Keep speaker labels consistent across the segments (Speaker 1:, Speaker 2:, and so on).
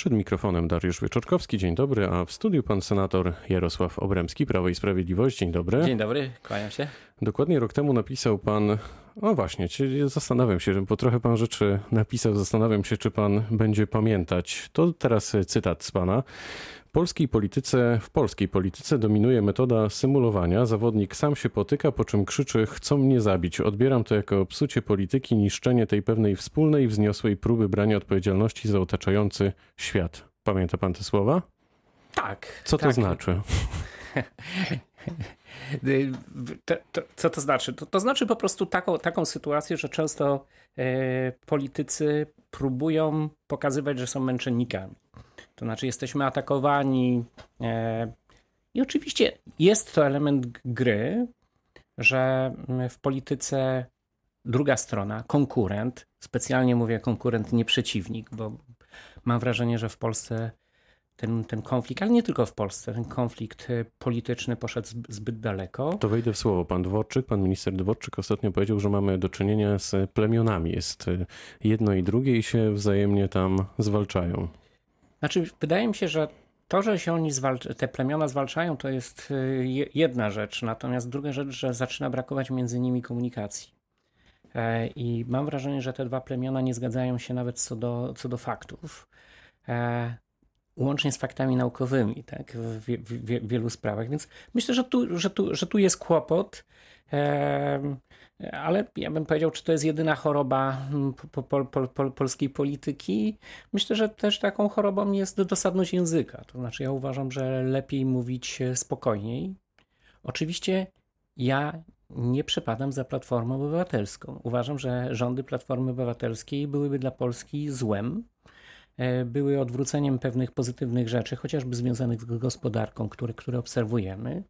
Speaker 1: Przed mikrofonem Dariusz Wieczorkowski, dzień dobry, a w studiu pan senator Jarosław Obremski, Prawo i Sprawiedliwość, dzień dobry.
Speaker 2: Dzień dobry, kłaniam się.
Speaker 1: Dokładnie rok temu napisał pan, o właśnie, zastanawiam się, bo trochę pan rzeczy napisał, zastanawiam się, czy pan będzie pamiętać. To teraz cytat z pana. Polskiej polityce, w polskiej polityce dominuje metoda symulowania. Zawodnik sam się potyka, po czym krzyczy: Chcą mnie zabić. Odbieram to jako psucie polityki, niszczenie tej pewnej wspólnej, wzniosłej próby brania odpowiedzialności za otaczający świat. Pamięta pan te słowa?
Speaker 2: Tak.
Speaker 1: Co
Speaker 2: tak.
Speaker 1: to znaczy?
Speaker 2: To, to, co to znaczy? To, to znaczy po prostu taką, taką sytuację, że często e, politycy próbują pokazywać, że są męczennikami. To znaczy, jesteśmy atakowani. E, I oczywiście jest to element gry, że w polityce druga strona, konkurent, specjalnie mówię konkurent, nie przeciwnik, bo mam wrażenie, że w Polsce ten, ten konflikt, ale nie tylko w Polsce, ten konflikt polityczny poszedł zbyt daleko.
Speaker 1: To wejdę w słowo. Pan Dworczyk, pan minister Dworczyk ostatnio powiedział, że mamy do czynienia z plemionami. Jest jedno i drugie i się wzajemnie tam zwalczają.
Speaker 2: Znaczy, wydaje mi się, że to, że się oni zwalcz- te plemiona zwalczają, to jest y, jedna rzecz. Natomiast druga rzecz, że zaczyna brakować między nimi komunikacji. E, I mam wrażenie, że te dwa plemiona nie zgadzają się nawet co do, co do faktów. Łącznie z faktami naukowymi, tak, w, w, w wielu sprawach. Więc myślę, że tu, że tu, że tu jest kłopot. Ale ja bym powiedział, czy to jest jedyna choroba mm, po, po, po, polskiej polityki. Myślę, że też taką chorobą jest dosadność języka. To znaczy, ja uważam, że lepiej mówić spokojniej. Oczywiście ja nie przepadam za Platformą Obywatelską. Uważam, że rządy Platformy Obywatelskiej byłyby dla Polski złem. E, były odwróceniem pewnych pozytywnych rzeczy, chociażby związanych z gospodarką, które, które obserwujemy.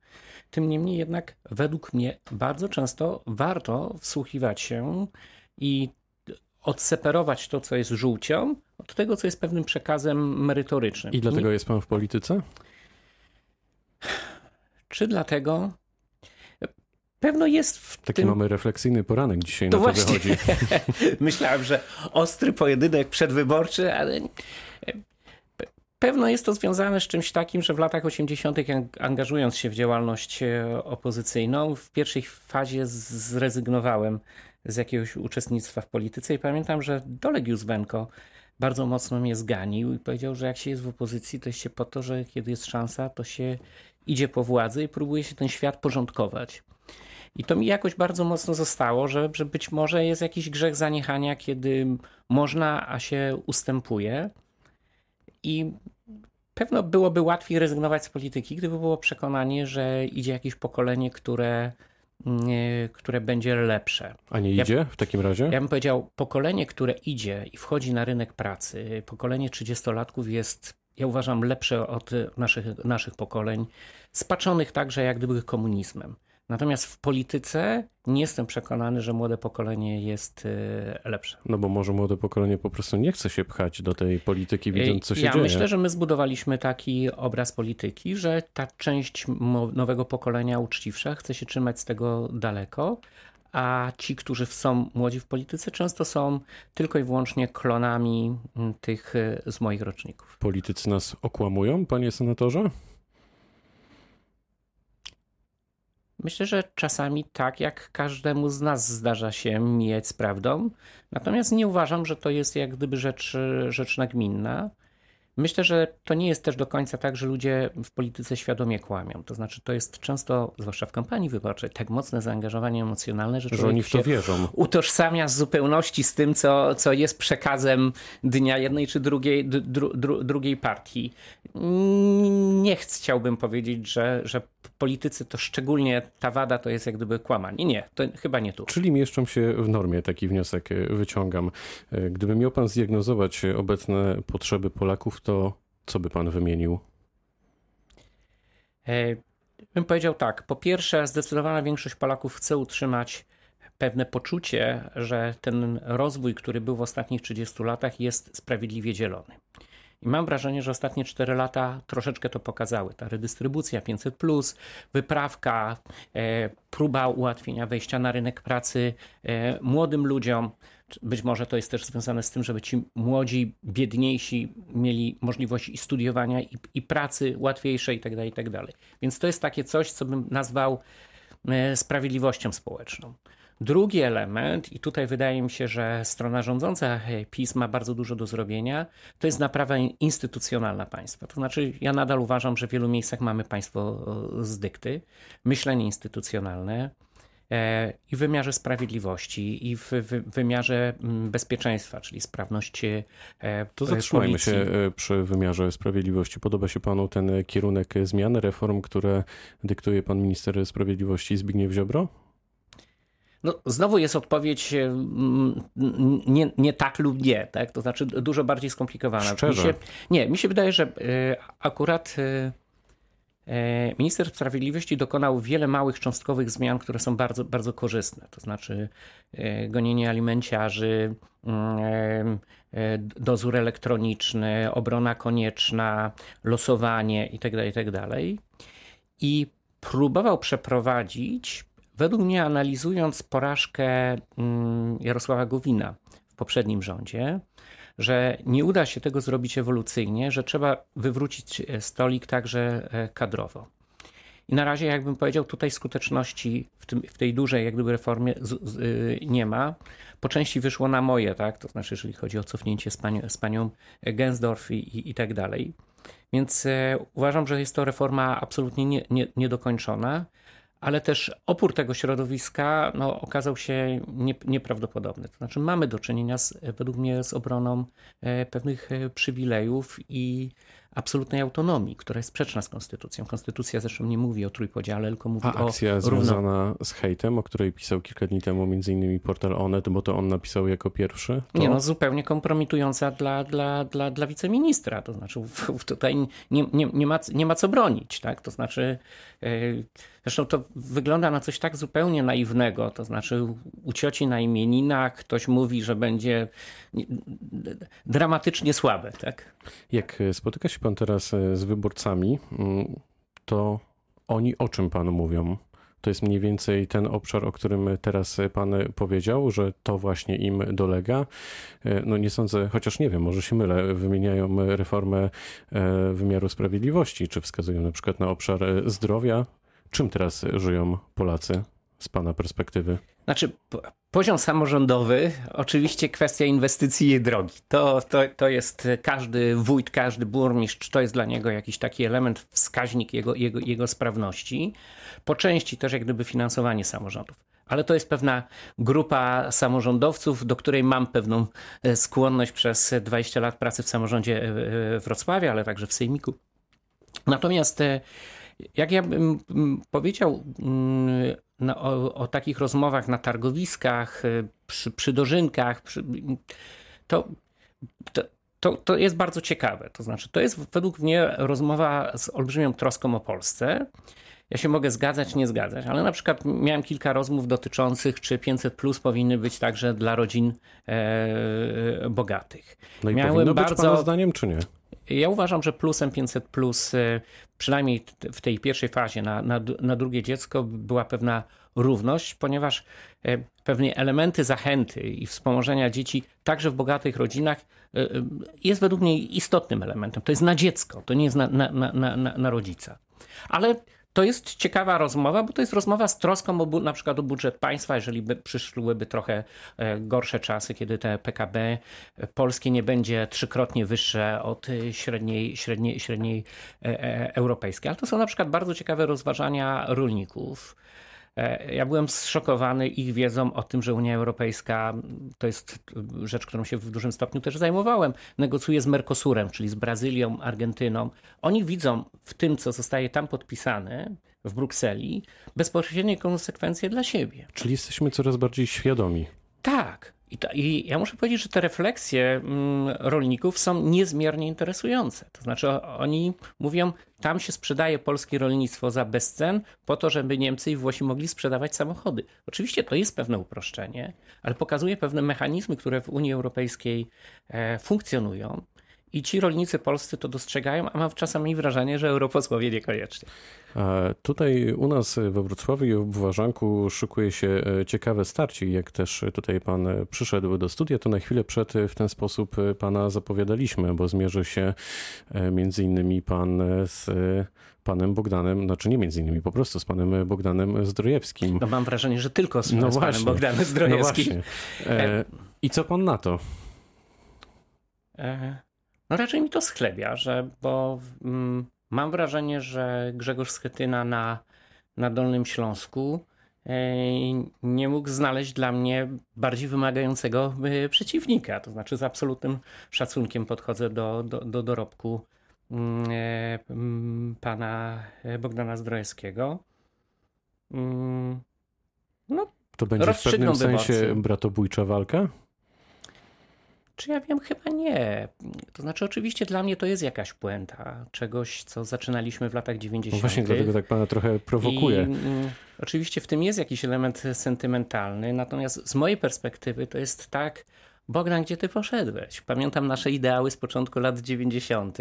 Speaker 2: Tym niemniej jednak, według mnie, bardzo często warto wsłuchiwać się i odseparować to, co jest żółcią, od tego, co jest pewnym przekazem merytorycznym.
Speaker 1: I dlatego jest pan w polityce?
Speaker 2: Czy dlatego, Pewno jest w
Speaker 1: Taki
Speaker 2: tym...
Speaker 1: mamy refleksyjny poranek dzisiaj to na to właśnie. wychodzi.
Speaker 2: Myślałem, że ostry pojedynek przedwyborczy, ale pewno jest to związane z czymś takim, że w latach 80. angażując się w działalność e, opozycyjną, w pierwszej fazie zrezygnowałem z jakiegoś uczestnictwa w polityce i pamiętam, że Dolegius Wenko bardzo mocno mnie zganił i powiedział, że jak się jest w opozycji, to jest się po to, że kiedy jest szansa, to się idzie po władzy i próbuje się ten świat porządkować. I to mi jakoś bardzo mocno zostało, że, że być może jest jakiś grzech zaniechania, kiedy można, a się ustępuje. I pewno byłoby łatwiej rezygnować z polityki, gdyby było przekonanie, że idzie jakieś pokolenie, które, które będzie lepsze.
Speaker 1: A nie idzie ja, w takim razie?
Speaker 2: Ja bym powiedział, pokolenie, które idzie i wchodzi na rynek pracy, pokolenie 30-latków jest, ja uważam, lepsze od naszych, naszych pokoleń, spaczonych także jak gdyby komunizmem. Natomiast w polityce nie jestem przekonany, że młode pokolenie jest y, lepsze.
Speaker 1: No bo może młode pokolenie po prostu nie chce się pchać do tej polityki, widząc co się
Speaker 2: ja
Speaker 1: dzieje.
Speaker 2: Ja myślę, że my zbudowaliśmy taki obraz polityki, że ta część nowego pokolenia uczciwsza chce się trzymać z tego daleko, a ci, którzy są młodzi w polityce, często są tylko i wyłącznie klonami mm, tych y, z moich roczników.
Speaker 1: Politycy nas okłamują, panie senatorze?
Speaker 2: Myślę, że czasami tak, jak każdemu z nas zdarza się mieć z prawdą. Natomiast nie uważam, że to jest jak gdyby rzecz, rzecz nagminna. Myślę, że to nie jest też do końca tak, że ludzie w polityce świadomie kłamią. To znaczy, to jest często, zwłaszcza w kampanii wyborczej, tak mocne zaangażowanie emocjonalne, że,
Speaker 1: że oni w to wierzą.
Speaker 2: Utożsamia z zupełności z tym, co, co jest przekazem dnia jednej czy drugiej, dru, dru, drugiej partii. Nie chciałbym powiedzieć, że, że politycy to szczególnie ta wada to jest jak gdyby kłamanie. Nie, to chyba nie tu.
Speaker 1: Czyli mieszczą się w normie, taki wniosek wyciągam. Gdyby miał pan zdiagnozować obecne potrzeby Polaków, to co by pan wymienił?
Speaker 2: E, bym powiedział tak. Po pierwsze, zdecydowana większość Polaków chce utrzymać pewne poczucie, że ten rozwój, który był w ostatnich 30 latach, jest sprawiedliwie dzielony. I mam wrażenie, że ostatnie 4 lata troszeczkę to pokazały. Ta redystrybucja 500, wyprawka, e, próba ułatwienia wejścia na rynek pracy e, młodym ludziom. Być może to jest też związane z tym, żeby ci młodzi, biedniejsi mieli możliwość i studiowania, i, i pracy łatwiejszej, itd., tak itd. Tak Więc to jest takie coś, co bym nazwał e, sprawiedliwością społeczną. Drugi element, i tutaj wydaje mi się, że strona rządząca PiS ma bardzo dużo do zrobienia, to jest naprawa instytucjonalna państwa. To znaczy, ja nadal uważam, że w wielu miejscach mamy państwo z dykty, myślenie instytucjonalne e, i w wymiarze sprawiedliwości, i w wymiarze mm, bezpieczeństwa, czyli sprawności.
Speaker 1: E, to zatrzymajmy się e, przy wymiarze sprawiedliwości. Podoba się panu ten kierunek zmian, reform, które dyktuje pan minister sprawiedliwości Zbigniew Ziobro?
Speaker 2: No, znowu jest odpowiedź nie, nie tak lub nie, tak? to znaczy dużo bardziej skomplikowana.
Speaker 1: Mi
Speaker 2: się, nie, mi się wydaje, że e, akurat e, e, minister sprawiedliwości dokonał wiele małych, cząstkowych zmian, które są bardzo, bardzo korzystne. To znaczy gonienie alimenciarzy, mm, dozór elektroniczny, obrona konieczna, losowanie itd., itd. I próbował przeprowadzić Według mnie, analizując porażkę mm, Jarosława Gowina w poprzednim rządzie, że nie uda się tego zrobić ewolucyjnie, że trzeba wywrócić e, stolik także e, kadrowo. I na razie, jakbym powiedział, tutaj skuteczności w, tym, w tej dużej jak gdyby reformie z, z, y, nie ma. Po części wyszło na moje, tak? To znaczy, jeżeli chodzi o cofnięcie z, panią, z panią Gensdorf i, i, i tak dalej. Więc e, uważam, że jest to reforma absolutnie nie, nie, niedokończona ale też opór tego środowiska no, okazał się nie, nieprawdopodobny. To znaczy, mamy do czynienia z, według mnie z obroną e, pewnych e, przywilejów i absolutnej autonomii, która jest sprzeczna z konstytucją. Konstytucja zresztą nie mówi o trójpodziale, tylko mówi
Speaker 1: A
Speaker 2: o
Speaker 1: akcja związana z hejtem, o której pisał kilka dni temu między innymi portal Onet, bo to on napisał jako pierwszy? To...
Speaker 2: Nie, no zupełnie kompromitująca dla, dla, dla, dla wiceministra. To znaczy tutaj nie, nie, nie, ma, nie ma co bronić, tak? To znaczy e, Zresztą to wygląda na coś tak zupełnie naiwnego, to znaczy u cioci na imieninach ktoś mówi, że będzie dramatycznie słabe. Tak?
Speaker 1: Jak spotyka się pan teraz e, z wyborcami, mm, to oni o czym panu mówią? To jest mniej więcej ten obszar, o którym teraz pan powiedział, że to właśnie im dolega. E, no nie sądzę, chociaż nie wiem, może się mylę, wymieniają reformę e, wymiaru sprawiedliwości, czy wskazują na przykład na obszar zdrowia. Czym teraz żyją Polacy z pana perspektywy?
Speaker 2: Znaczy, poziom samorządowy, oczywiście kwestia inwestycji i drogi. To, to, to jest każdy wójt, każdy burmistrz, to jest dla niego jakiś taki element, wskaźnik jego, jego, jego sprawności. Po części też jak gdyby finansowanie samorządów. Ale to jest pewna grupa samorządowców, do której mam pewną e, skłonność przez 20 lat pracy w samorządzie e, e, Wrocławia, ale także w Sejmiku. Natomiast jak ja bym powiedział mm, no, o, o, takich rozmowach na targowiskach, y, przy, przy dożynkach, przy, to, to, to, to jest bardzo ciekawe. To znaczy, to jest według mnie rozmowa z olbrzymią troską o Polsce. Ja się mogę zgadzać, nie zgadzać, ale na przykład miałem kilka rozmów dotyczących, czy 500 plus powinny być także dla rodzin e, bogatych.
Speaker 1: No i Miałem powinno bardzo... być pana zdaniem, czy nie?
Speaker 2: Ja uważam, że plusem 500, plus, e, przynajmniej w tej pierwszej fazie na, na, na drugie dziecko, była pewna równość, ponieważ e, pewne elementy zachęty i wspomożenia dzieci, także w bogatych rodzinach, e, jest według mnie istotnym elementem. To jest na dziecko, to nie jest na, na, na, na rodzica. Ale to jest ciekawa rozmowa, bo to jest rozmowa z troską o, na przykład o budżet państwa, jeżeli by przyszłyby trochę e, gorsze czasy, kiedy te PKB e, polskie nie będzie trzykrotnie wyższe od e, średniej, średniej, średniej europejskiej. Ale to są na przykład bardzo ciekawe rozważania rolników. E, ja byłem zszokowany ich wiedzą o tym, że Unia Europejska to jest rzecz, którą się w dużym stopniu też zajmowałem. Negocjuje z Mercosurem, czyli z Brazylią, Argentyną. Oni widzą w tym, co zostaje tam podpisane w Brukseli, bezpośrednie konsekwencje dla siebie.
Speaker 1: Czyli jesteśmy coraz bardziej świadomi.
Speaker 2: Tak. I, to, I, ja muszę powiedzieć, że te refleksje mm, rolników są niezmiernie interesujące. To znaczy, oni mówią, tam się sprzedaje polskie rolnictwo za bezcen, po to, żeby Niemcy i Włosi mogli sprzedawać samochody. Oczywiście to jest pewne uproszczenie, ale pokazuje pewne mechanizmy, które w Unii Europejskiej e, funkcjonują. I ci rolnicy polscy to dostrzegają, a mam czasami wrażenie, że europosłowie niekoniecznie.
Speaker 1: A tutaj u nas we Wrocławiu i w Błażanku szykuje się e, ciekawe starcie. Jak też tutaj pan przyszedł do studia, to na chwilę przed w ten sposób pana zapowiadaliśmy, bo zmierzy się e, między innymi pan z panem Bogdanem, znaczy nie między innymi, po prostu z panem Bogdanem Zdrojewskim.
Speaker 2: No mam wrażenie, że tylko z, no z panem Bogdanem Zdrojewskim.
Speaker 1: No e, I co pan na to?
Speaker 2: E, no raczej mi to schlebia, że, bo mm, mam wrażenie, że Grzegorz Schetyna na, na Dolnym Śląsku e, nie mógł znaleźć dla mnie bardziej wymagającego e, przeciwnika. To znaczy z absolutnym szacunkiem podchodzę do, do, do dorobku mm, mm, pana Bogdana Zdrojewskiego.
Speaker 1: No, to będzie w pewnym sensie bratobójcza walka?
Speaker 2: Czy ja wiem? Chyba nie. To znaczy, oczywiście dla mnie to jest jakaś puenta czegoś, co zaczynaliśmy w latach 90. No
Speaker 1: właśnie, dlatego tak pana trochę prowokuje.
Speaker 2: Mm, oczywiście w tym jest jakiś element sentymentalny, natomiast z mojej perspektywy to jest tak, Bogdan, gdzie ty poszedłeś? Pamiętam nasze ideały z początku lat 90.,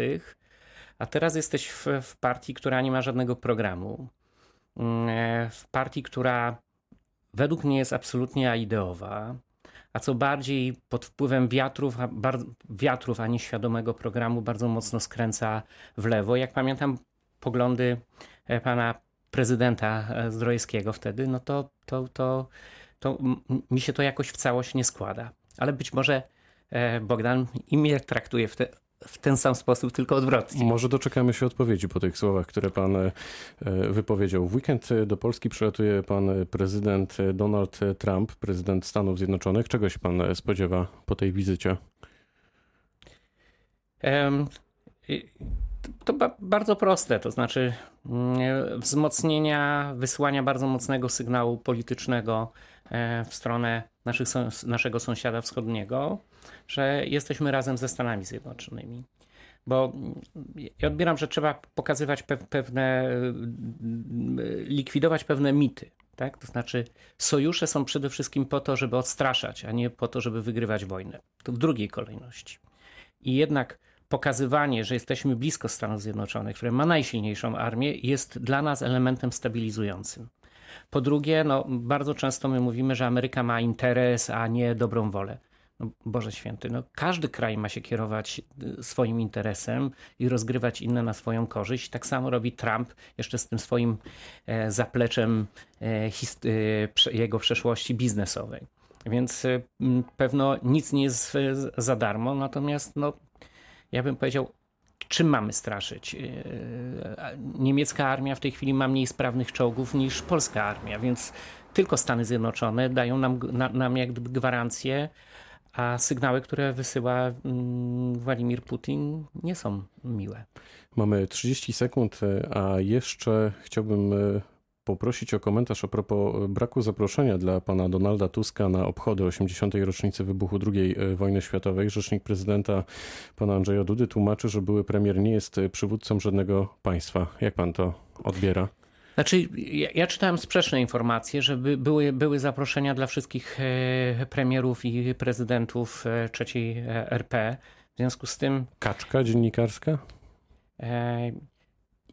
Speaker 2: a teraz jesteś w, w partii, która nie ma żadnego programu. Mm, w partii, która według mnie jest absolutnie aideowa a co bardziej pod wpływem wiatrów, bar, wiatrów, a nie świadomego programu, bardzo mocno skręca w lewo. Jak pamiętam poglądy e, pana prezydenta e, Zdrojewskiego wtedy, no to, to, to, to mi się to jakoś w całość nie składa. Ale być może e, Bogdan i mnie traktuje w, te, w ten sam sposób, tylko odwrotnie.
Speaker 1: Może doczekamy się odpowiedzi po tych słowach, które pan e, wypowiedział. W weekend do Polski przylatuje pan prezydent Donald Trump, prezydent Stanów Zjednoczonych. Czego się pan spodziewa po tej wizycie?
Speaker 2: Um, to bardzo proste, to znaczy mm, wzmocnienia, wysłania bardzo mocnego sygnału politycznego e, w stronę naszych, naszego sąsiada wschodniego, że jesteśmy razem ze Stanami Zjednoczonymi. Bo ja odbieram, że trzeba pokazywać pewne, likwidować pewne mity. Tak? To znaczy, sojusze są przede wszystkim po to, żeby odstraszać, a nie po to, żeby wygrywać wojnę. To w drugiej kolejności. I jednak pokazywanie, że jesteśmy blisko Stanów Zjednoczonych, które ma najsilniejszą armię, jest dla nas elementem stabilizującym. Po drugie, no, bardzo często my mówimy, że Ameryka ma interes, a nie dobrą wolę. No, Boże Święty, no, każdy kraj ma się kierować y, swoim interesem i rozgrywać inne na swoją korzyść. Tak samo robi Trump jeszcze z tym swoim e, zapleczem e, jego przeszłości biznesowej. Więc pewno nic nie jest za darmo, natomiast no, ja bym powiedział, czym mamy straszyć? E, niemiecka armia w tej chwili ma mniej sprawnych czołgów niż polska armia, więc tylko Stany Zjednoczone dają nam, nam jak gdyby gwarancję, a sygnały, które wysyła mm, Władimir Putin, nie są miłe.
Speaker 1: Mamy 30 sekund, e, a jeszcze chciałbym e, poprosić o komentarz a propos e, braku zaproszenia dla pana Donalda Tuska na obchody 80. rocznicy wybuchu II e, wojny światowej. Rzecznik prezydenta pana Andrzeja Dudy tłumaczy, że były premier nie jest e, przywódcą żadnego państwa. Jak pan to odbiera?
Speaker 2: Znaczy, ja, ja, czytałem sprzeczne informacje, że by, były, były zaproszenia dla wszystkich premierów i prezydentów trzeciej RP. W związku z tym.
Speaker 1: Kaczka dziennikarska?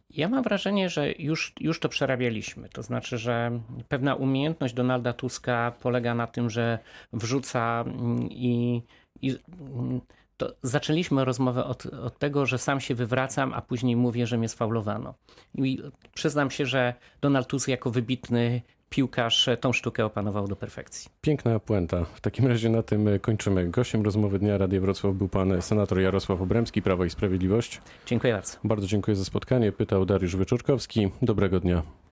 Speaker 2: Ja mam wrażenie, że już, już to przerabialiśmy. To znaczy, że pewna umiejętność Donalda Tuska polega na tym, że wrzuca mm, i, i mm, to zaczęliśmy rozmowę od, od, tego, że sam się wywracam, a później mówię, że mnie sfaulowano. I przyznam się, że Donald Tusk jako wybitny piłkarz tą sztukę opanował do perfekcji.
Speaker 1: Piękna puenta. W takim razie na tym kończymy. Gościem rozmowy Dnia Radia Wrocław był pan senator Jarosław Obremski, Prawo i Sprawiedliwość.
Speaker 2: Dziękuję bardzo.
Speaker 1: Bardzo dziękuję za spotkanie. Pytał Dariusz Wyczorkowski. Dobrego dnia.